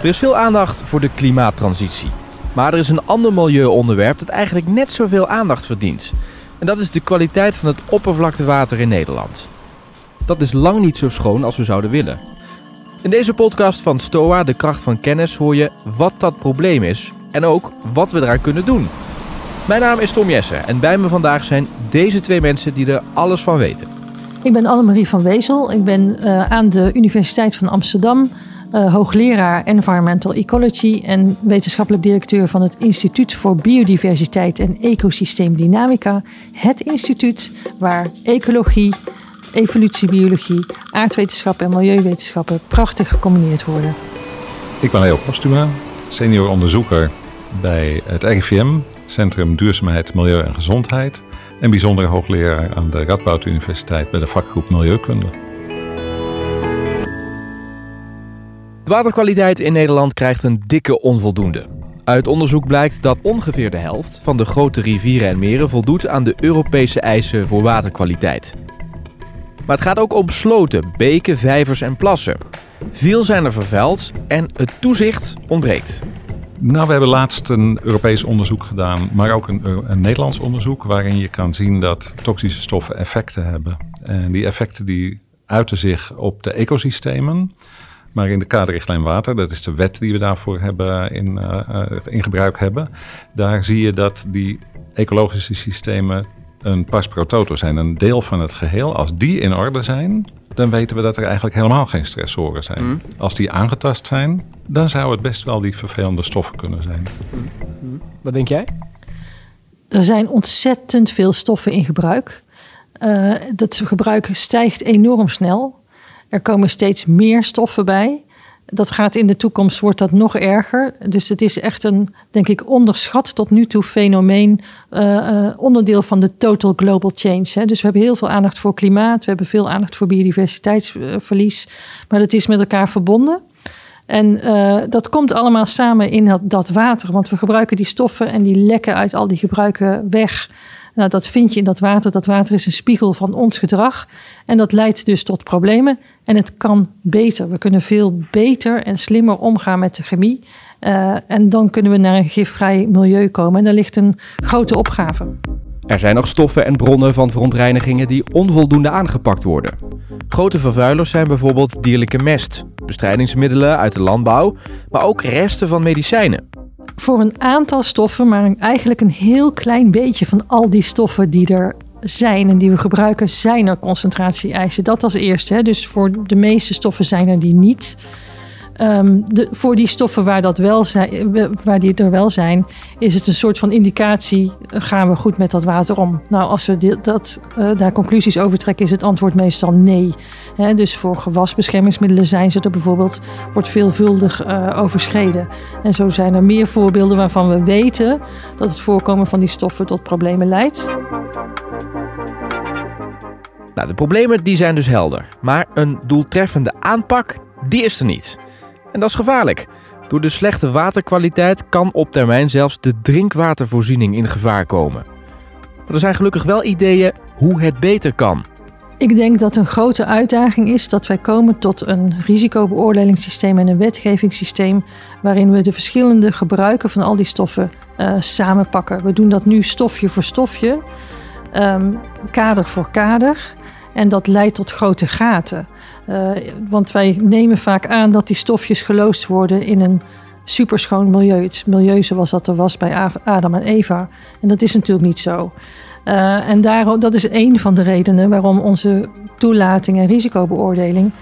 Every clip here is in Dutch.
Er is veel aandacht voor de klimaattransitie. Maar er is een ander milieuonderwerp dat eigenlijk net zoveel aandacht verdient. En dat is de kwaliteit van het oppervlaktewater in Nederland. Dat is lang niet zo schoon als we zouden willen. In deze podcast van STOA, de kracht van kennis, hoor je wat dat probleem is en ook wat we eraan kunnen doen. Mijn naam is Tom Jessen en bij me vandaag zijn deze twee mensen die er alles van weten. Ik ben Annemarie van Wezel. Ik ben uh, aan de Universiteit van Amsterdam uh, hoogleraar Environmental Ecology en wetenschappelijk directeur van het Instituut voor Biodiversiteit en Ecosysteemdynamica. Het instituut waar ecologie, evolutiebiologie, aardwetenschappen en milieuwetenschappen prachtig gecombineerd worden. Ik ben Leo Postuma, senior onderzoeker bij het RIVM, Centrum Duurzaamheid, Milieu en Gezondheid. En bijzonder hoogleraar aan de Radboud Universiteit bij de vakgroep Milieukunde. De waterkwaliteit in Nederland krijgt een dikke onvoldoende. Uit onderzoek blijkt dat ongeveer de helft van de grote rivieren en meren voldoet aan de Europese eisen voor waterkwaliteit. Maar het gaat ook om sloten, beken, vijvers en plassen. Veel zijn er vervuild en het toezicht ontbreekt. Nou, we hebben laatst een Europees onderzoek gedaan, maar ook een, een, Nederlands onderzoek, waarin je kan zien dat toxische stoffen effecten hebben. En die effecten die uiten zich op de ecosystemen. Maar in de kaderrichtlijn water, dat is de wet die we daarvoor hebben in, uh, in gebruik hebben, daar zie je dat die ecologische systemen een pas pro toto zijn, een deel van het geheel. Als die in orde zijn, dan weten we dat er eigenlijk helemaal geen stressoren zijn. Mm. Als die aangetast zijn, dan zou het best wel die vervelende stoffen kunnen zijn. Mm. Wat denk jij? Er zijn ontzettend veel stoffen in gebruik. Uh, dat gebruik stijgt enorm snel. Er komen steeds meer stoffen bij. Dat gaat in de toekomst, wordt dat nog erger. Dus het is echt een, denk ik, onderschat tot nu toe fenomeen. Uh, uh, onderdeel van de total global change. Hè. Dus we hebben heel veel aandacht voor klimaat. We hebben veel aandacht voor biodiversiteitsverlies. Maar dat is met elkaar verbonden. En uh, dat komt allemaal samen in dat water. Want we gebruiken die stoffen en die lekken uit al die gebruiken weg. Nou, dat vind je in dat water. Dat water is een spiegel van ons gedrag. En dat leidt dus tot problemen. En het kan beter. We kunnen veel beter en slimmer omgaan met de chemie. Uh, en dan kunnen we naar een gifvrij milieu komen. En daar ligt een grote opgave. Er zijn nog stoffen en bronnen van verontreinigingen die onvoldoende aangepakt worden. Grote vervuilers zijn bijvoorbeeld dierlijke mest, bestrijdingsmiddelen uit de landbouw, maar ook resten van medicijnen voor een aantal stoffen, maar eigenlijk een heel klein beetje van al die stoffen die er zijn en die we gebruiken, zijn er concentratie-eisen. Dat als eerste. Hè. Dus voor de meeste stoffen zijn er die niet. Um, de, voor die stoffen waar, dat wel zijn, waar die er wel zijn, is het een soort van indicatie: gaan we goed met dat water om? Nou, als we dat, uh, daar conclusies over trekken, is het antwoord meestal nee. Dus voor gewasbeschermingsmiddelen zijn ze er bijvoorbeeld, wordt veelvuldig uh, overschreden. En zo zijn er meer voorbeelden waarvan we weten dat het voorkomen van die stoffen tot problemen leidt. Nou, de problemen die zijn dus helder, maar een doeltreffende aanpak, die is er niet. En dat is gevaarlijk. Door de slechte waterkwaliteit kan op termijn zelfs de drinkwatervoorziening in gevaar komen. Maar er zijn gelukkig wel ideeën hoe het beter kan. Ik denk dat een grote uitdaging is dat wij komen tot een risicobeoordelingssysteem en een wetgevingssysteem waarin we de verschillende gebruiken van al die stoffen uh, samenpakken. We doen dat nu stofje voor stofje, um, kader voor kader. En dat leidt tot grote gaten. Uh, want wij nemen vaak aan dat die stofjes geloosd worden in een superschoon milieu. Het milieu zoals dat er was bij Adam en Eva. En dat is natuurlijk niet zo. Uh, en daarom, dat is een van de redenen waarom onze toelating en risicobeoordeling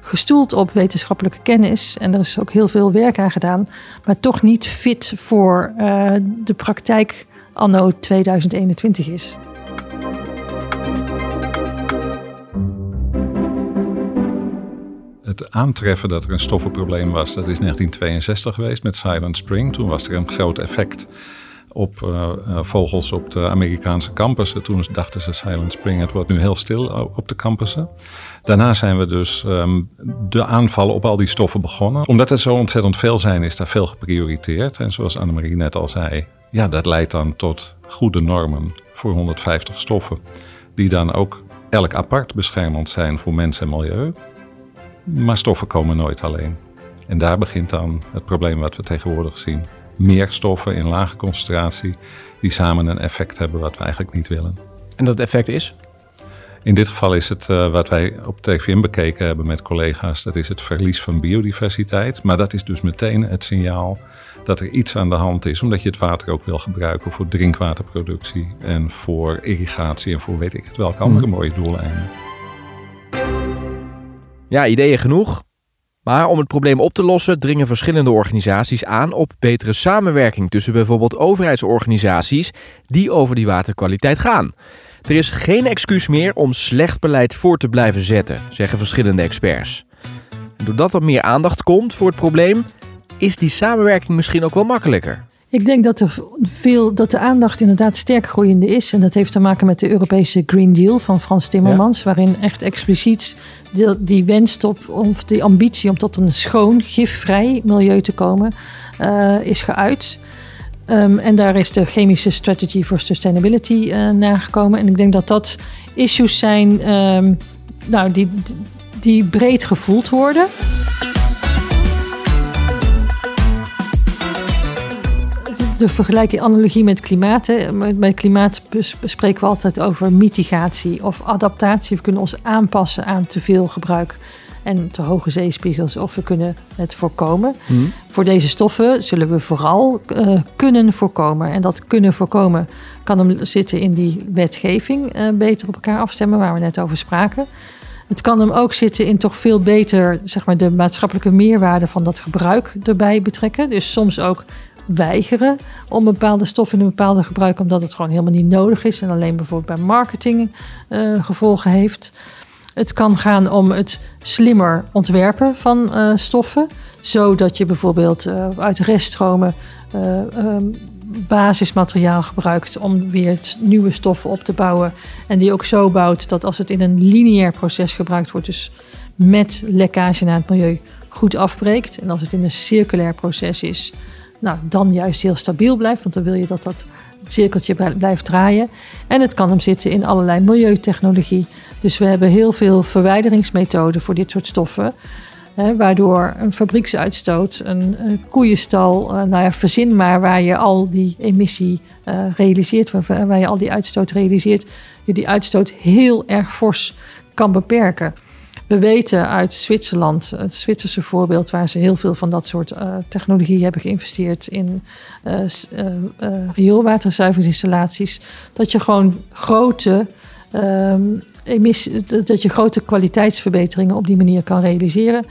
gestoeld op wetenschappelijke kennis, en er is ook heel veel werk aan gedaan, maar toch niet fit voor uh, de praktijk anno 2021 is. Het aantreffen dat er een stoffenprobleem was, dat is 1962 geweest met Silent Spring. Toen was er een groot effect op uh, vogels op de Amerikaanse campussen. Toen dachten ze Silent Spring, het wordt nu heel stil op de campussen. Daarna zijn we dus um, de aanvallen op al die stoffen begonnen. Omdat er zo ontzettend veel zijn, is daar veel geprioriteerd. En zoals Annemarie net al zei, ja, dat leidt dan tot goede normen voor 150 stoffen. Die dan ook elk apart beschermend zijn voor mens en milieu. Maar stoffen komen nooit alleen. En daar begint dan het probleem wat we tegenwoordig zien. Meer stoffen in lage concentratie die samen een effect hebben wat we eigenlijk niet willen. En dat effect is? In dit geval is het uh, wat wij op TVM bekeken hebben met collega's, dat is het verlies van biodiversiteit. Maar dat is dus meteen het signaal dat er iets aan de hand is, omdat je het water ook wil gebruiken voor drinkwaterproductie en voor irrigatie en voor weet ik het welke andere mhm. mooie doeleinden. Ja, ideeën genoeg. Maar om het probleem op te lossen dringen verschillende organisaties aan op betere samenwerking tussen bijvoorbeeld overheidsorganisaties die over die waterkwaliteit gaan. Er is geen excuus meer om slecht beleid voor te blijven zetten, zeggen verschillende experts. Doordat er meer aandacht komt voor het probleem, is die samenwerking misschien ook wel makkelijker. Ik denk dat, er veel, dat de aandacht inderdaad sterk groeiende is. En dat heeft te maken met de Europese Green Deal van Frans Timmermans. Waarin echt expliciet die, die wens op, of die ambitie om tot een schoon, gifvrij milieu te komen, uh, is geuit. Um, en daar is de chemische strategy for sustainability uh, nagekomen. En ik denk dat dat issues zijn um, nou, die, die breed gevoeld worden. De vergelijking, analogie met klimaat. Hè. Bij klimaat bespreken we altijd over mitigatie of adaptatie. We kunnen ons aanpassen aan te veel gebruik en te hoge zeespiegels of we kunnen het voorkomen. Hmm. Voor deze stoffen zullen we vooral uh, kunnen voorkomen. En dat kunnen voorkomen kan hem zitten in die wetgeving uh, beter op elkaar afstemmen, waar we net over spraken. Het kan hem ook zitten in toch veel beter zeg maar, de maatschappelijke meerwaarde van dat gebruik erbij betrekken. Dus soms ook weigeren om bepaalde stoffen in een bepaalde gebruik, omdat het gewoon helemaal niet nodig is en alleen bijvoorbeeld bij marketing uh, gevolgen heeft. Het kan gaan om het slimmer ontwerpen van uh, stoffen, zodat je bijvoorbeeld uh, uit reststromen um, basismateriaal gebruikt om weer nieuwe stoffen op te bouwen. En die ook zo bouwt dat als het in een lineair proces gebruikt wordt, dus met lekkage naar het milieu, goed afbreekt. En als het in een circulair proces is, nou, dan juist heel stabiel blijft, want dan wil je dat dat cirkeltje blijft draaien. En het kan hem zitten in allerlei milieutechnologie. Dus we hebben heel veel verwijderingsmethoden voor dit soort stoffen. Hè, waardoor een fabrieksuitstoot, een, koeienstal, uh, nou ja, verzin maar waar je al die emissie uh, realiseert, waar, waar, je al die uitstoot realiseert, je die uitstoot heel erg fors kan beperken. We weten uit Zwitserland, het Zwitserse voorbeeld, waar ze heel veel van dat soort uh, technologie hebben geïnvesteerd in uh, uh, rioolwaterzuiveringsinstallaties, dat je gewoon grote emissie, dat je grote kwaliteitsverbeteringen op die manier kan realiseren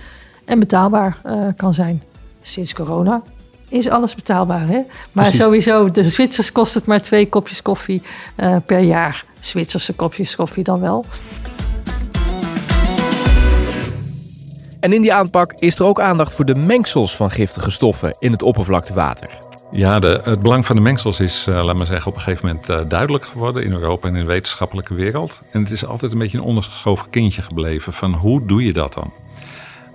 en betaalbaar kan zijn. Sinds corona is alles betaalbaar. Hè? Maar sowieso, de Zwitsers kost het maar twee kopjes koffie per jaar. Zwitserse kopjes koffie dan wel. En in die aanpak is er ook aandacht voor de mengsels van giftige stoffen in het oppervlaktewater. Ja, de, het belang van de mengsels is, uh, laat maar zeggen, op een gegeven moment uh, duidelijk geworden in Europa en in de wetenschappelijke wereld. En het is altijd een beetje een ondergeschoven kindje gebleven van hoe doe je dat dan?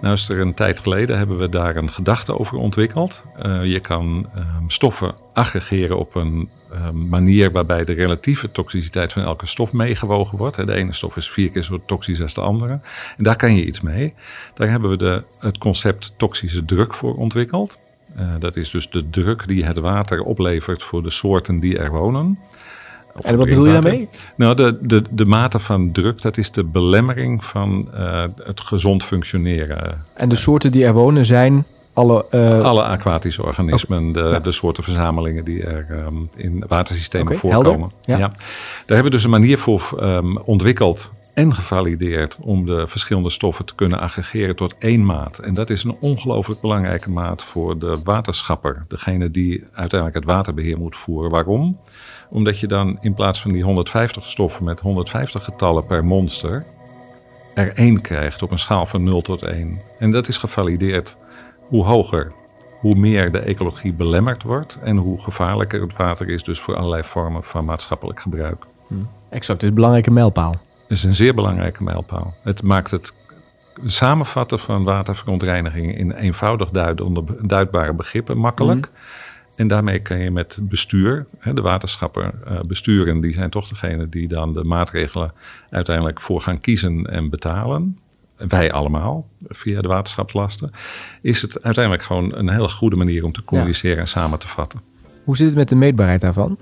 Nou is er een tijd geleden hebben we daar een gedachte over ontwikkeld. Uh, je kan uh, stoffen aggregeren op een uh, manier waarbij de relatieve toxiciteit van elke stof meegewogen wordt. De ene stof is vier keer zo toxisch als de andere. En daar kan je iets mee. Daar hebben we de, het concept toxische druk voor ontwikkeld. Uh, dat is dus de druk die het water oplevert voor de soorten die er wonen. En wat bedoel je daarmee? Nou, de, de, de mate van druk, dat is de belemmering van uh, het gezond functioneren. En de soorten die er wonen zijn alle... Uh... Alle aquatische organismen, de, ja. de soorten verzamelingen die er um, in watersystemen okay, voorkomen. Ja. ja. Daar hebben we dus een manier voor um, ontwikkeld en gevalideerd om de verschillende stoffen te kunnen aggregeren tot één maat. En dat is een ongelooflijk belangrijke maat voor de waterschapper, degene die uiteindelijk het waterbeheer moet voeren. Waarom? Omdat je dan in plaats van die 150 stoffen met 150 getallen per monster er één krijgt op een schaal van 0 tot 1. En dat is gevalideerd. Hoe hoger, hoe meer de ecologie belemmerd wordt en hoe gevaarlijker het water is dus voor allerlei vormen van maatschappelijk gebruik. Hm. Exact, dit is een belangrijke mijlpaal. Is een zeer belangrijke mijlpaal. Het maakt het samenvatten van waterverontreiniging in eenvoudig duiden, duidbare begrippen makkelijk. Hm. En daarmee kan je met bestuur, de waterschapper uh, besturen, die zijn toch degene die dan de maatregelen uiteindelijk voor gaan kiezen en betalen. wij allemaal, via de waterschapslasten, is het uiteindelijk gewoon een hele goede manier om te communiceren en samen te vatten. Hoe zit het met de meetbaarheid daarvan?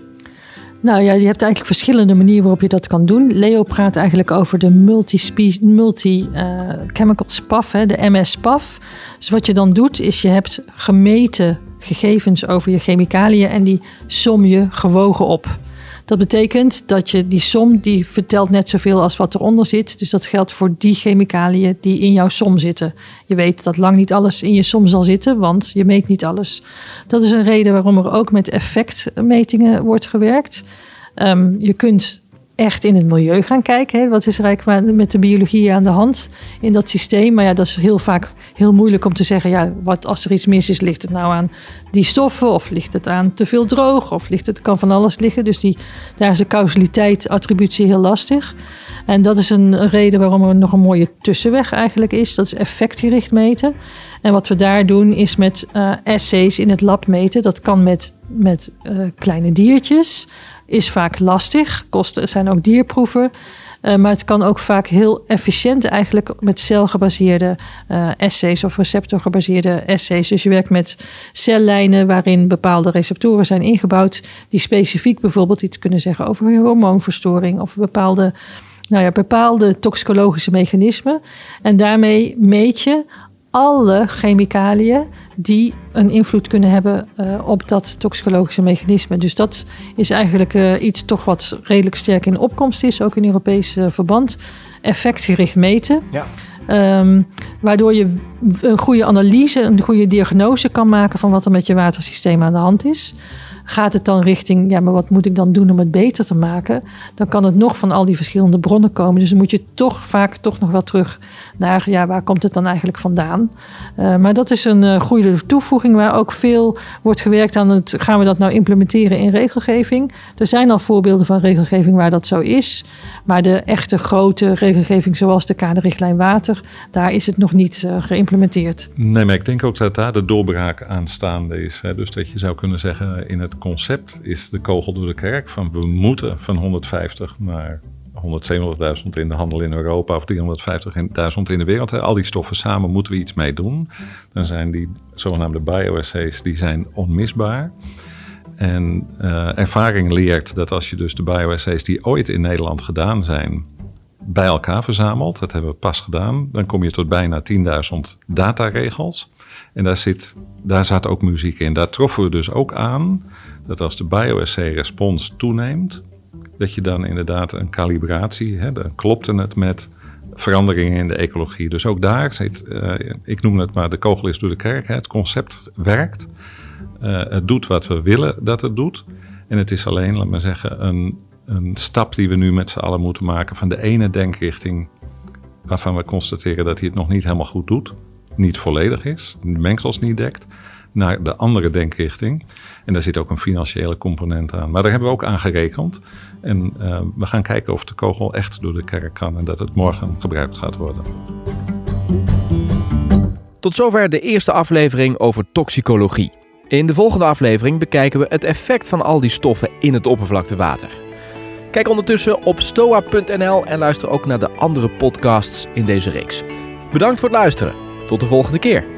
Nou ja, je hebt eigenlijk verschillende manieren waarop je dat kan doen. Leo praat eigenlijk over de multi-chemical multi, uh, SPAF, hè, de MS-SPAF. Dus wat je dan doet, is je hebt gemeten gegevens over je chemicaliën en die som je gewogen op. Dat betekent dat je die som, die vertelt net zoveel als wat eronder zit. Dus dat geldt voor die chemicaliën die in jouw som zitten. Je weet dat lang niet alles in je som zal zitten, want je meet niet alles. Dat is een reden waarom er ook met effectmetingen wordt gewerkt. Um, je kunt echt in het milieu gaan kijken. Hè? Wat is er eigenlijk met de biologie aan de hand in dat systeem? Maar ja, dat is heel vaak heel moeilijk om te zeggen... ja, wat als er iets mis is, ligt het nou aan die stoffen... of ligt het aan te veel droog, of ligt het, kan van alles liggen. Dus die, daar is de causaliteit, attributie heel lastig. En dat is een reden waarom er nog een mooie tussenweg eigenlijk is. Dat is effectgericht meten. En wat we daar doen is met uh, essays in het lab meten. Dat kan met, met uh, kleine diertjes is vaak lastig. Kosten zijn ook dierproeven. Uh, maar het kan ook vaak heel efficiënt eigenlijk met celgebaseerde uh, essays of receptorgebaseerde essays. Dus je werkt met cellijnen waarin bepaalde receptoren zijn ingebouwd die specifiek bijvoorbeeld iets kunnen zeggen over hormoonverstoring of bepaalde, nou ja, bepaalde toxicologische mechanismen. En daarmee meet je alle chemicaliën die een invloed kunnen hebben uh, op dat toxicologische mechanisme. Dus dat is eigenlijk uh, iets toch wat redelijk sterk in opkomst is, ook in Europees uh, verband. Effectgericht meten. Ja. Um, waardoor je een goede analyse, een goede diagnose kan maken van wat er met je watersysteem aan de hand is. Gaat het dan richting, ja, maar wat moet ik dan doen om het beter te maken? Dan kan het nog van al die verschillende bronnen komen. Dus dan moet je toch vaak toch nog wel terug naar, ja, waar komt het dan eigenlijk vandaan? Uh, maar dat is een uh, goede toevoeging waar ook veel wordt gewerkt aan het, gaan we dat nou implementeren in regelgeving? Er zijn al voorbeelden van regelgeving waar dat zo is. Maar de echte grote regelgeving zoals de kaderrichtlijn water, daar is het nog niet uh, geïmplementeerd. Nee, maar ik denk ook dat daar de doorbraak aanstaande is. Hè? Dus dat je zou kunnen zeggen in het concept is de kogel door de kerk. Van we moeten van 150 naar 170.000 in de handel in Europa of 350.000 in de wereld. Al die stoffen samen moeten we iets mee doen. Dan zijn die zogenaamde bioassays die zijn onmisbaar. En uh, ervaring leert dat als je dus de bioassays die ooit in Nederland gedaan zijn, bij elkaar verzamelt, dat hebben we pas gedaan, dan kom je tot bijna 10.000 dataregels. En daar, zit, daar zat ook muziek in. Daar troffen we dus ook aan dat als de bioassay-respons toeneemt, dat je dan inderdaad een kalibratie, hè, dan klopte het met veranderingen in de ecologie. Dus ook daar zit, uh, ik noem het maar de kogel is door de kerk, het concept werkt. Uh, het doet wat we willen dat het doet. En het is alleen, laat maar zeggen, een, een stap die we nu met z'n allen moeten maken van de ene denkrichting waarvan we constateren dat hij het nog niet helemaal goed doet niet volledig is, de mengsels niet dekt, naar de andere denkrichting. En daar zit ook een financiële component aan. Maar daar hebben we ook aan gerekend. En uh, we gaan kijken of de kogel echt door de kerk kan en dat het morgen gebruikt gaat worden. Tot zover de eerste aflevering over toxicologie. In de volgende aflevering bekijken we het effect van al die stoffen in het oppervlaktewater. Kijk ondertussen op stoa.nl en luister ook naar de andere podcasts in deze reeks. Bedankt voor het luisteren. Tot de volgende keer.